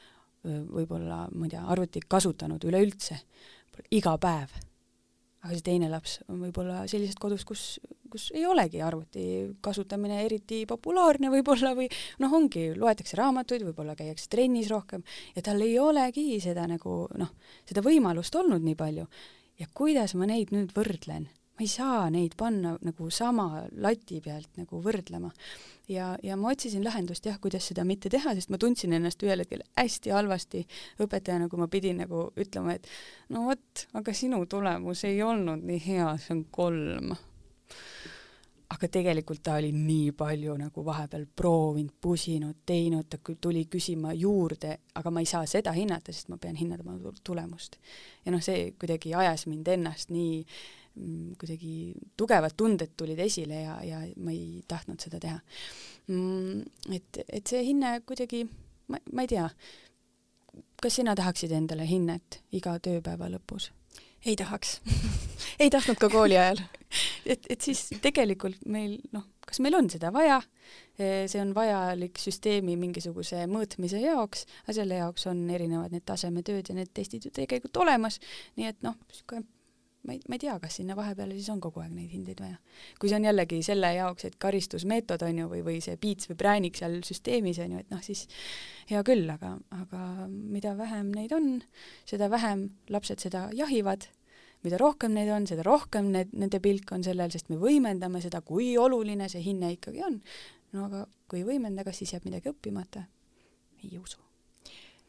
võib-olla, ma ei tea, arvutit kasutanud üleüldse iga päev aga see teine laps on võib-olla sellisest kodust, kus, kus ei olegi arvuti kasutamine eriti populaarne võib-olla või noh, ongi, loetakse raamatuid, võib-olla käiakse trennis rohkem ja tal ei olegi seda nagu noh, seda võimalust olnud nii palju. ja kuidas ma neid nüüd võrdlen? Ma ei saa neid panna nagu sama lati pealt nagu võrdlema. ja, ja ma otsisin lahendust jah, kuidas seda mitte teha, sest ma tundsin ennast ühel hetkel hästi halvasti õpetajana, kui ma pidin nagu ütlema, et no vot, aga sinu tulemus ei olnud nii hea, see on kolm aga tegelikult ta oli nii palju nagu vahepeal proovinud, pusinud, teinud, ta tuli küsima juurde, aga ma ei saa seda hinnata, sest ma pean hindama tulemust. ja noh, see kuidagi ajas mind ennast nii kuidagi tugevad tunded tulid esile ja, ja ma ei tahtnud seda teha. Mm, et, et see hinne kuidagi, ma, ma ei tea, kas sina tahaksid endale hinnet iga tööpäeva lõpus? ei tahaks ei tahtnud ka kooli ajal et, et siis tegelikult meil noh, kas meil on seda vaja, see on vajalik süsteemi mingisuguse mõõtmise jaoks, aga selle jaoks on erinevad need tasemetööd ja need testid ju tegelikult olemas, nii et noh, niisugune ma ei, ma ei tea, kas sinna vahepeale siis on kogu aeg neid hindeid vaja. kui see on jällegi selle jaoks, et karistusmeetod on ju, või, või see piits või präänik seal süsteemis on ju, et noh, siis hea küll, aga, aga mida vähem neid on, seda vähem lapsed seda jahivad mida rohkem neid on, seda rohkem need, nende pilk on sellel, sest me võimendame seda, kui oluline see hinne ikkagi on. no aga kui ei võimenda, kas siis jääb midagi õppimata? ei usu.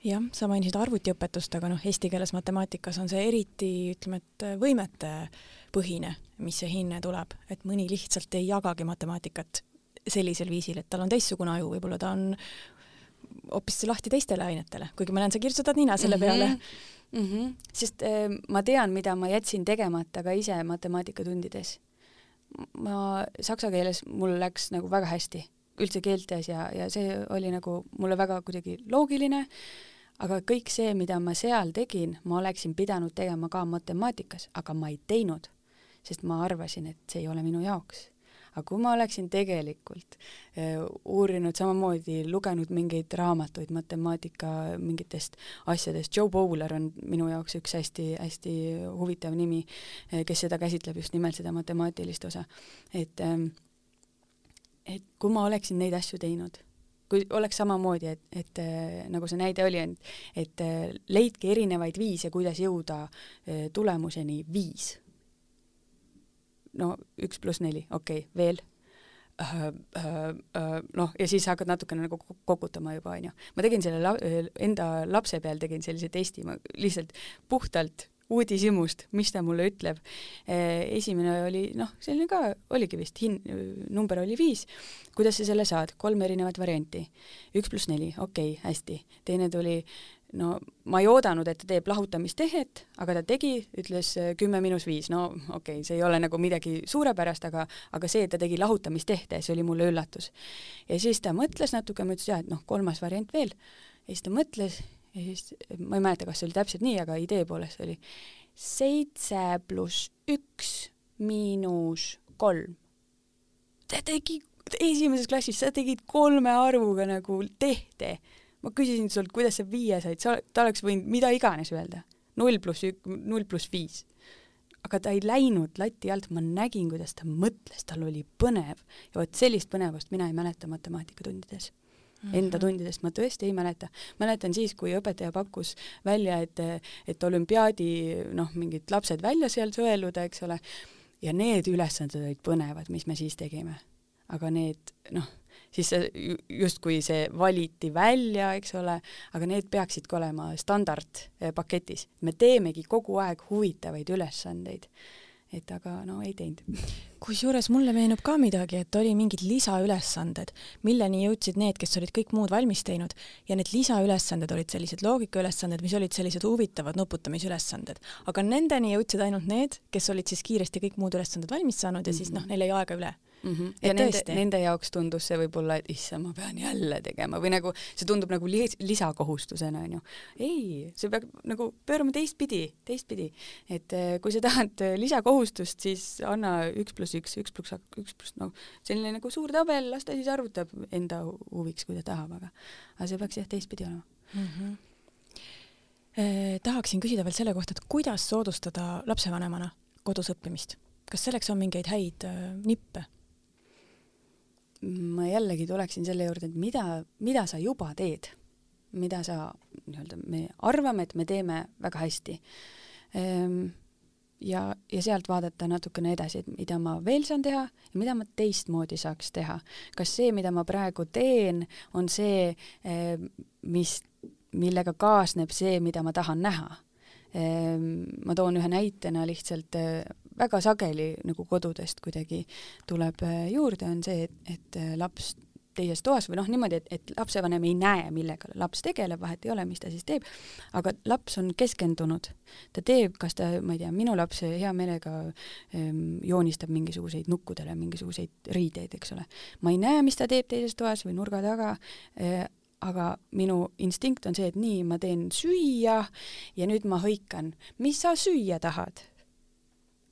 Jah, sa mainisid arvutiõpetust, aga noh, eesti keeles matemaatikas on see eriti, ütleme, et võimetepõhine, mis see hinne tuleb, et mõni lihtsalt ei jagagi matemaatikat sellisel viisil, et tal on teistsugune aju, võib-olla ta on hoopis lahti teistele ainetele, kuigi ma näen, sa kirtsutad nina selle mm -hmm. peale mm. -hmm. sest äh, ma tean, mida ma jätsin tegemata ka ise matemaatikatundides. ma saksa keeles mul läks nagu väga hästi, üldse keeltes ja, ja see oli nagu mulle väga kuidagi loogiline, aga kõik see, mida ma seal tegin, ma oleksin pidanud tegema ka matemaatikas, aga ma ei teinud, sest ma arvasin, et see ei ole minu jaoks aga kui ma oleksin tegelikult äh, uurinud samamoodi, lugenud mingeid raamatuid matemaatika mingitest asjadest, Joe Bowler on minu jaoks üks hästi-hästi huvitav nimi, äh, kes seda käsitleb, just nimelt seda matemaatilist osa. et ähm, et kui ma oleksin neid asju teinud, kui oleks samamoodi, et, et äh, nagu see näide oli, et, et äh, leidke erinevaid viise, kuidas jõuda äh, tulemuseni. Viis. No üks pluss neli, okei okay,, veel. Äh, äh, äh, noh, ja siis hakkad natukene nagu kokutama juba, onju. ma tegin selle la enda lapse peal tegin sellise testi, ma lihtsalt puhtalt uudishimust, mis ta mulle ütleb. esimene oli noh, selline ka, oligi vist hin-, number oli viis. kuidas sa selle saad? kolm erinevat varianti. üks pluss neli, okei okay,, hästi. teine tuli no ma ei oodanud, et ta teeb lahutamistehet, aga ta tegi, ütles äh, kümme miinus viis, no okei okay,, see ei ole nagu midagi suurepärast, aga, aga see, et ta tegi lahutamistehte, see oli mulle üllatus. ja siis ta mõtles natuke, ma ütlesin, jah, et noh, kolmas variant veel. ja siis ta mõtles ja siis, ma ei mäleta, kas see oli täpselt nii, aga idee poolest oli seitse pluss üks miinus kolm. ta tegi esimeses klassis, sa tegid kolme arvuga nagu tehte ma küsisin sult, kuidas sa viie said, sa, ta oleks võinud mida iganes öelda. null pluss ük-, null pluss viis. aga ta ei läinud lati alt, ma nägin, kuidas ta mõtles, tal oli põnev. ja vot sellist põnevust mina ei mäleta matemaatikatundides. Enda tundidest ma tõesti ei mäleta. mäletan siis, kui õpetaja pakkus välja, et, et olümpiaadi noh, mingid lapsed välja seal sõeluda, eks ole, ja need ülesanded olid põnevad, mis me siis tegime. aga need noh siis justkui see valiti välja, eks ole, aga need peaksidki olema standardpaketis. me teemegi kogu aeg huvitavaid ülesandeid. Et aga no ei teinud. kusjuures mulle meenub ka midagi, et oli mingid lisaülesanded, milleni jõudsid need, kes olid kõik muud valmis teinud. Ja need lisaülesanded olid sellised loogikaülesanded, mis olid sellised huvitavad nuputamisülesanded, aga nendeni jõudsid ainult need, kes olid siis kiiresti kõik muud ülesanded valmis saanud ja siis noh, neil jäi aega üle mm. -hmm. ja et nende, nende jaoks tundus see võib-olla, et issand, ma pean jälle tegema või nagu see tundub nagu li lisakohustusena, onju. ei, see peab nagu pöörama teistpidi, teistpidi. et eh, kui sa tahad eh, lisakohustust, siis anna üks pluss üks, üks pluss üks pluss noh, selline nagu suur tabel, las ta siis arvutab enda huviks, kui ta tahab, aga aga see peaks jah teistpidi olema mm. -hmm. Eh, tahaksin küsida veel selle kohta, et kuidas soodustada lapsevanemana kodus õppimist, kas selleks on mingeid häid äh, nippe? Ma jällegi tuleksin selle juurde, et mida, mida sa juba teed, mida sa nii-öelda, me arvame, et me teeme väga hästi. Ehm, ja, ja sealt vaadata natukene edasi, et mida ma veel saan teha ja mida ma teistmoodi saaks teha. kas see, mida ma praegu teen, on see, ehm, mis, millega kaasneb see, mida ma tahan näha ehm, ma toon ühe näitena lihtsalt väga sageli nagu kodudest kuidagi tuleb äh, juurde, on see, et, et äh, laps teises toas või noh, niimoodi, et, et lapsevanem ei näe, millega laps tegeleb, vahet ei ole, mis ta siis teeb, aga laps on keskendunud. ta teeb, kas ta, ma ei tea, minu laps hea meelega ähm, joonistab mingisuguseid nukkudele mingisuguseid riideid, eks ole. ma ei näe, mis ta teeb teises toas või nurga taga äh,, aga minu instinkt on see, et nii, ma teen süüa ja nüüd ma hõikan, mis sa süüa tahad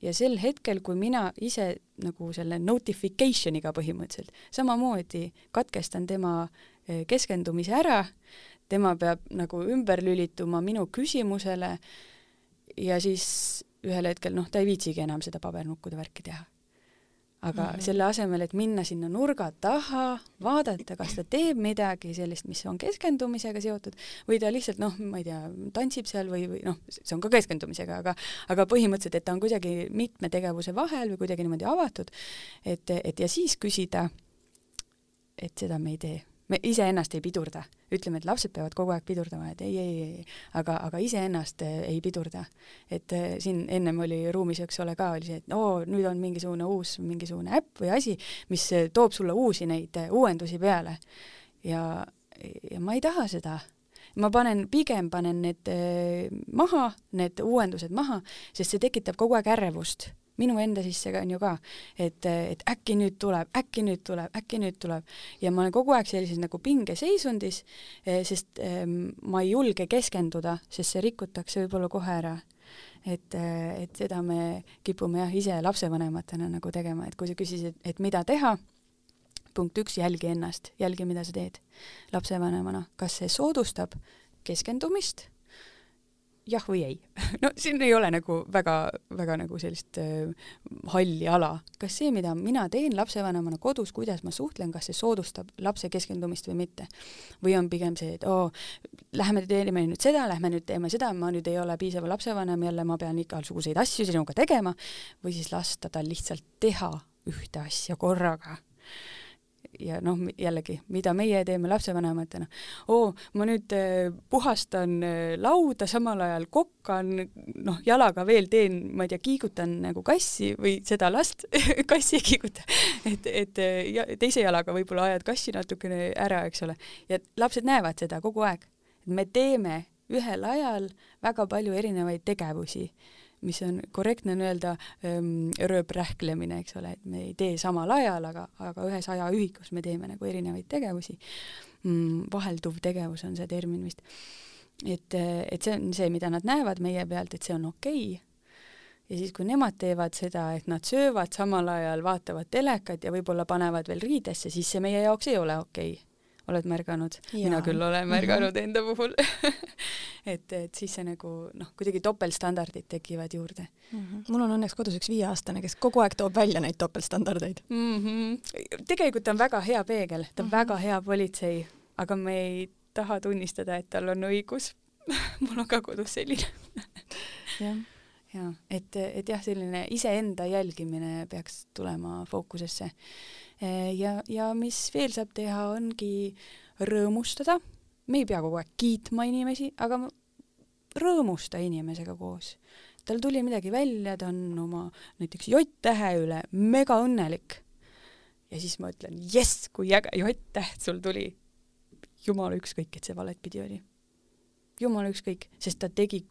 ja sel hetkel, kui mina ise nagu selle notification'iga põhimõtteliselt samamoodi katkestan tema eh, keskendumise ära, tema peab nagu ümber lülituma minu küsimusele ja siis ühel hetkel noh, ta ei viitsigi enam seda pabernukkude värki teha aga mm -hmm. selle asemel, et minna sinna nurga taha, vaadata, kas ta teeb midagi sellist, mis on keskendumisega seotud, või ta lihtsalt noh, ma ei tea, tantsib seal või, või noh, see on ka keskendumisega, aga aga põhimõtteliselt, et ta on kuidagi mitme tegevuse vahel või kuidagi niimoodi avatud, et, et ja siis küsida, et seda me ei tee me iseennast ei pidurda, ütleme, et lapsed peavad kogu aeg pidurdama, et ei, ei, ei, aga, aga iseennast eh, ei pidurda. et eh, siin ennem oli ruumis, eks ole, ka oli see, et oo, nüüd on mingisugune uus mingisugune äpp või asi, mis eh, toob sulle uusi neid uuendusi peale. ja, ja ma ei taha seda ma panen, pigem panen need maha, need uuendused maha, sest see tekitab kogu aeg ärevust minu enda sisse ka on ju ka, et, et äkki nüüd tuleb, äkki nüüd tuleb, äkki nüüd tuleb. Ja ma olen kogu aeg sellises nagu pingeseisundis, eh, sest ähm, ma ei julge keskenduda, sest see rikutakse võib-olla kohe ära. et, eh, et seda me kipume jah, ise lapsevanematena nagu tegema, et kui sa küsisid, et mida teha, punkt üks, jälgi ennast, jälgi, mida sa teed lapsevanemana, kas see soodustab keskendumist jah või ei. no siin ei ole nagu väga, väga nagu sellist äh, halli ala. kas see, mida mina teen lapsevanemana kodus, kuidas ma suhtlen, kas see soodustab lapse keskendumist või mitte? või on pigem see, et oo, lähme teeme nüüd seda, lähme nüüd teeme seda, ma nüüd ei ole piisav lapsevanem, jälle ma pean igasuguseid asju sinuga tegema, või siis lasta tal lihtsalt teha ühte asja korraga ja noh, jällegi, mida meie teeme lapsevanematena, oo, ma nüüd äh, puhastan äh, lauda, samal ajal kokkan, noh, jalaga veel teen, ma ei tea, kiigutan nagu kassi või seda last kassi ei kiiguta, et, et äh, ja, teise jalaga võib-olla ajad kassi natukene ära, eks ole, ja lapsed näevad seda kogu aeg. me teeme ühel ajal väga palju erinevaid tegevusi mis on korrektne on öelda ähm, rööprähklemine, eks ole, et me ei tee samal ajal, aga, aga ühes ajaühikus me teeme nagu erinevaid tegevusi mm,. vahelduv tegevus on see termin vist. et, et see on see, mida nad näevad meie pealt, et see on okei okay. ja siis, kui nemad teevad seda, et nad söövad samal ajal, vaatavad telekat ja võib-olla panevad veel riidesse, siis see meie jaoks ei ole okei okay oled märganud? mina küll olen märganud mm -hmm. enda puhul et, et siis see nagu noh, kuidagi topeltstandardid tekivad juurde mm. -hmm. mul on õnneks kodus üks viieaastane, kes kogu aeg toob välja neid topeltstandardeid mm. -hmm. tegelikult ta on väga hea peegel, ta on mm -hmm. väga hea politsei, aga me ei taha tunnistada, et tal on õigus mul on ka kodus selline jah ja et, et jah, selline iseenda jälgimine peaks tulema fookusesse ja, ja mis veel saab teha, ongi rõõmustada. me ei pea kogu aeg kiitma inimesi, aga rõõmusta inimesega koos. tal tuli midagi välja, ta on oma näiteks J-tähe üle mega õnnelik. ja siis ma ütlen, jess, kui äge J-täht sul tuli. jumala ükskõik, et see valet pidi oli. jumala ükskõik, sest ta tegi,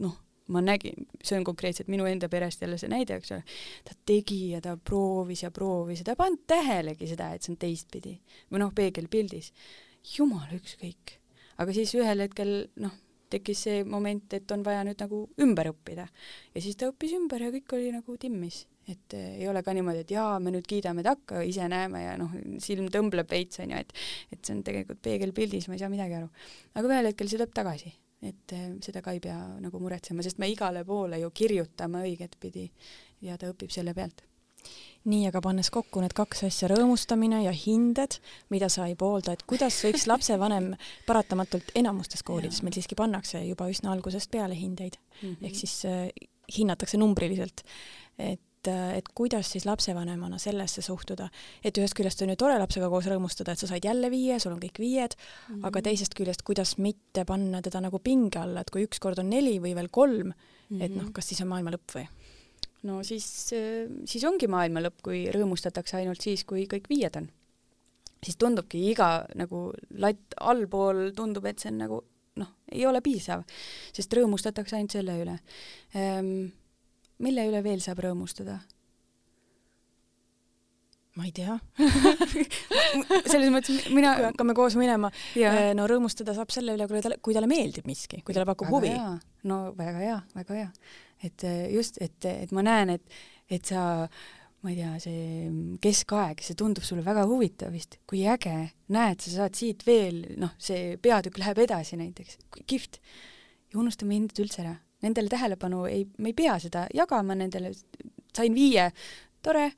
noh ma nägin, see on konkreetselt minu enda perest jälle see näide, eks ole, ta tegi ja ta proovis ja proovis ja ta ei pannud tähelegi seda, et see on teistpidi või noh, peegelpildis. jumal ükskõik. aga siis ühel hetkel noh, tekkis see moment, et on vaja nüüd nagu ümber õppida ja siis ta õppis ümber ja kõik oli nagu timmis, et eh, ei ole ka niimoodi, et jaa, me nüüd kiidame takka, ise näeme ja noh, silm tõmbleb veits onju, et et see on tegelikult peegelpildis, ma ei saa midagi aru. aga ühel hetkel see tuleb tagasi et eh, seda ka ei pea nagu muretsema, sest me igale poole ju kirjutame õigetpidi ja ta õpib selle pealt. nii, aga pannes kokku need kaks asja, rõõmustamine ja hinded, mida sa ei poolda, et kuidas võiks lapsevanem paratamatult enamustes koolides meil siiski pannakse juba üsna algusest peale hindeid mm -hmm. ehk siis äh, hinnatakse numbriliselt, et et, et kuidas siis lapsevanemana sellesse suhtuda, et ühest küljest on ju tore lapsega koos rõõmustada, et sa said jälle viie, sul on kõik viied mm, -hmm. aga teisest küljest, kuidas mitte panna teda nagu pinge alla, et kui ükskord on neli või veel kolm mm, -hmm. et noh, mhm. kas siis on maailma lõpp või? no siis, siis ongi maailma lõpp, kui rõõmustatakse ainult siis, kui kõik viied on. siis tundubki iga nagu latt allpool tundub, et see on nagu noh, ei ole piisav, sest rõõmustatakse ainult selle üle ehm, mille üle veel saab rõõmustada? ma ei tea selles mõttes mina kui hakkame koos minema, eh, no rõõmustada saab selle üle, kui talle, kui talle meeldib miski, kui talle pakub väga huvi. no väga hea, väga hea. et äh, just, et, et ma näen, et, et sa ma ei tea, see keskaeg, see tundub sulle väga huvitav vist, kui äge, näed, sa saad siit veel, noh, see peatükk läheb edasi näiteks, kihvt. ja unustame hinded üldse ära, nendele tähelepanu ei, me ei pea seda jagama nendele, sain viie, tore,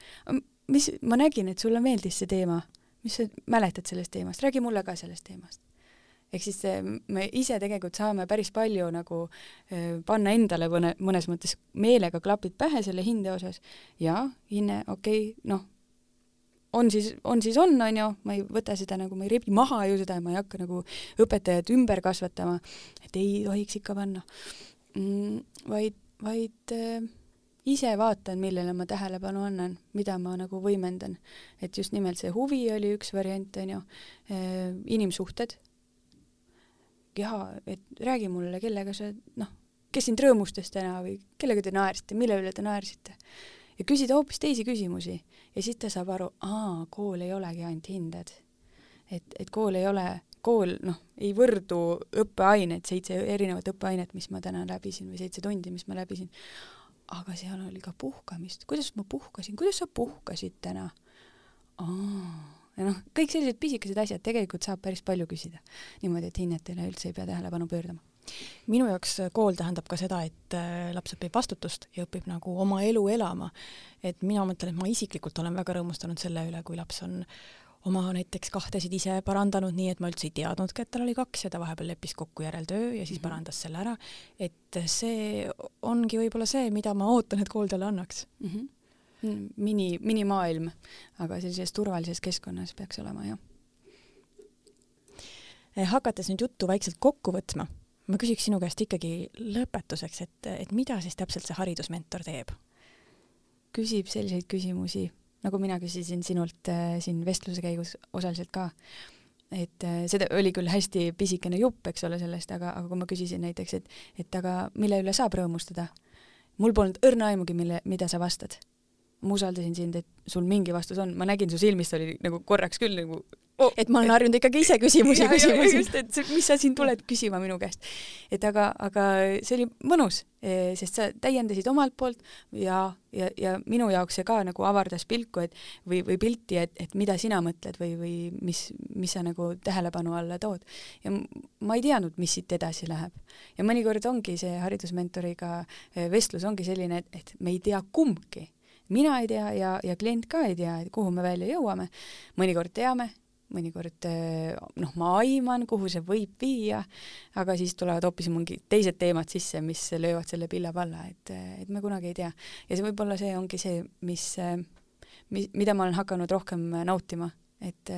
mis, ma nägin, et sulle meeldis see teema, mis sa mäletad sellest teemast, räägi mulle ka sellest teemast. Ehk siis me ise tegelikult saame päris palju nagu panna endale mõne, mõnes mõttes meelega klapid pähe selle hinde osas. Ja hinne, okei okay,, noh, on siis, on siis on, on ju, ma ei võta seda nagu, ma ei rebi maha ju seda ma ei hakka nagu õpetajat ümber kasvatama, et ei tohiks ikka panna vaid, vaid äh, ise vaatan, millele ma tähelepanu annan, mida ma nagu võimendan. et just nimelt see huvi oli üks variant, on ju, inimsuhted keha, et räägi mulle, kellega sa noh, kes sind rõõmustas täna või kellega te naersite, mille üle te naersite. ja küsida hoopis teisi küsimusi ja siis ta saab aru, aa, kool ei olegi ainult hinded. et, et kool ei ole, kool noh, ei võrdu õppeained, seitse erinevat õppeainet, mis ma täna läbisin või seitse tundi, mis ma läbisin. aga seal oli ka puhkamist, kuidas ma puhkasin, kuidas sa puhkasid täna? ja noh, kõik sellised pisikesed asjad, tegelikult saab päris palju küsida. niimoodi, et hinnetele üldse ei pea tähelepanu pöördama. minu jaoks kool tähendab ka seda, et äh, laps õpib vastutust ja õpib nagu oma elu elama. et mina mõtlen, et ma isiklikult olen väga rõõmustanud selle üle, kui laps on oma näiteks kahtesid ise parandanud, nii et ma üldse ei teadnudki, et tal oli kaks ja ta vahepeal leppis kokku järeltöö ja siis mhm. parandas selle ära. et see ongi võib-olla see, mida ma ootan, et kool talle annaks mm. -hmm mini, minimaailm, aga sellises turvalises keskkonnas peaks olema, jah. Eh, hakates nüüd juttu vaikselt kokku võtma, ma küsiks sinu käest ikkagi lõpetuseks, et, et mida siis täpselt see haridusmentor teeb? küsib selliseid küsimusi, nagu mina küsisin sinult äh, siin vestluse käigus osaliselt ka, et äh, seda oli küll hästi pisikene jupp, eks ole, sellest, aga, aga kui ma küsisin näiteks, et, et aga mille üle saab rõõmustada, mul polnud õrna aimugi, mille, mida sa vastad. Ma usaldasin sind, et sul mingi vastus on, ma nägin su silmist oli nagu korraks küll nagu oh, et ma olen harjunud ikkagi ise küsimusi küsima. just, et mis sa siin tuled küsima minu käest. et aga, aga see oli mõnus, e, sest sa täiendasid omalt poolt ja, ja, ja minu jaoks see ka nagu avardas pilku, et või, või pilti, et, et mida sina mõtled või, või mis, mis sa nagu tähelepanu alla tood. ja ma ei teadnud, mis siit edasi läheb. ja mõnikord ongi see haridusmentoriga e, vestlus ongi selline, et, et me ei tea kumbki mina ei tea ja, ja klient ka ei tea, kuhu me välja jõuame. mõnikord teame, mõnikord eh, noh, ma aiman, kuhu see võib viia, aga siis tulevad hoopis mingid teised teemad sisse, mis löövad selle pilla palla, et, et me kunagi ei tea. ja see võib-olla see ongi see, mis, mis, mida ma olen hakanud rohkem nautima, et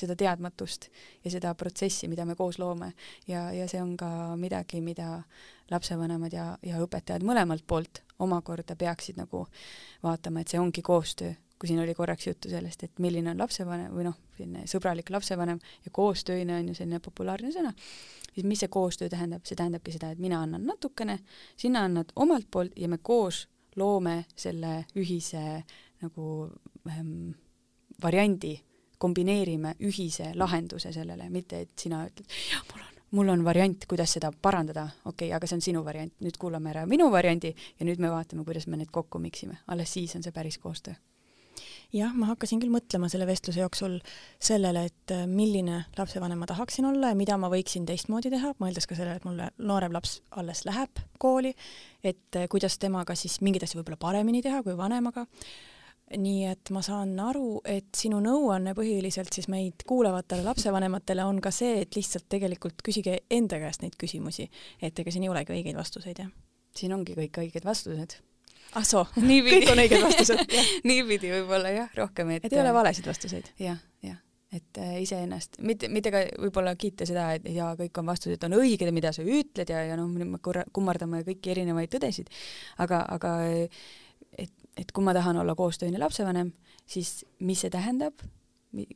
seda teadmatust ja seda protsessi, mida me koos loome ja, ja see on ka midagi, mida lapsevanemad ja, ja õpetajad mõlemalt poolt omakorda peaksid nagu vaatama, et see ongi koostöö, kui siin oli korraks juttu sellest, et milline on lapsevanem või noh, selline sõbralik lapsevanem ja koostöine on ju selline populaarne sõna, siis mis see koostöö tähendab, see tähendabki seda, et mina annan natukene, sina annad omalt poolt ja me koos loome selle ühise nagu ähm, variandi kombineerime ühise lahenduse sellele, mitte et sina ütled, jah, mul on, mul on variant, kuidas seda parandada, okei okay,, aga see on sinu variant, nüüd kuulame ära minu variandi ja nüüd me vaatame, kuidas me need kokku miksime, alles siis on see päris koostöö jah, ma hakkasin küll mõtlema selle vestluse jooksul sellele, et äh, milline lapsevanem ma tahaksin olla ja mida ma võiksin teistmoodi teha, mõeldes ka sellele, et mulle noorem laps alles läheb kooli, et äh, kuidas temaga siis mingeid asju võib-olla paremini teha kui vanemaga nii et ma saan aru, et sinu nõuanne põhiliselt siis meid kuulavatele lapsevanematele on ka see, et lihtsalt tegelikult küsige enda käest neid küsimusi, et ega siin ei olegi õigeid vastuseid, jah? siin ongi kõik õiged vastused. Ah soo, kõik on õiged vastused. Niipidi võib-olla jah, rohkem, et et ei ole valesid vastuseid. ja,? jah, jah. Et äh, iseennast, mitte, mitte ka võib-olla kiita seda, et jaa, kõik on vastused on õiged, mida sa ütled ja, ja noh, me korra kummardame kõiki erinevaid tõdesid, aga, aga et et kui ma tahan olla koostööne lapsevanem, siis mis see tähendab,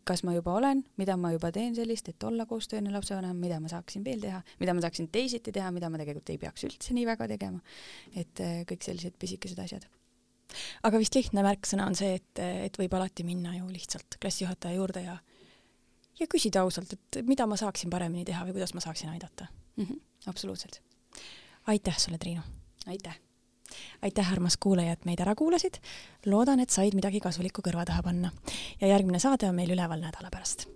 kas ma juba olen, mida ma juba teen sellist, et olla koostööne lapsevanem, mida ma saaksin veel teha, mida ma saaksin teisiti teha, mida ma tegelikult ei peaks üldse nii väga tegema. et äh, kõik sellised pisikesed asjad. aga vist lihtne märksõna on see, et, et võib alati minna ju lihtsalt klassijuhataja juurde ja ja küsida ausalt, et mida ma saaksin paremini teha või kuidas ma saaksin aidata mm. -hmm, absoluutselt. aitäh sulle, Triinu! aitäh! Aitäh, armas kuulaja, et meid ära kuulasid. loodan, et said midagi kasulikku kõrva taha panna. ja järgmine saade on meil üleval nädala pärast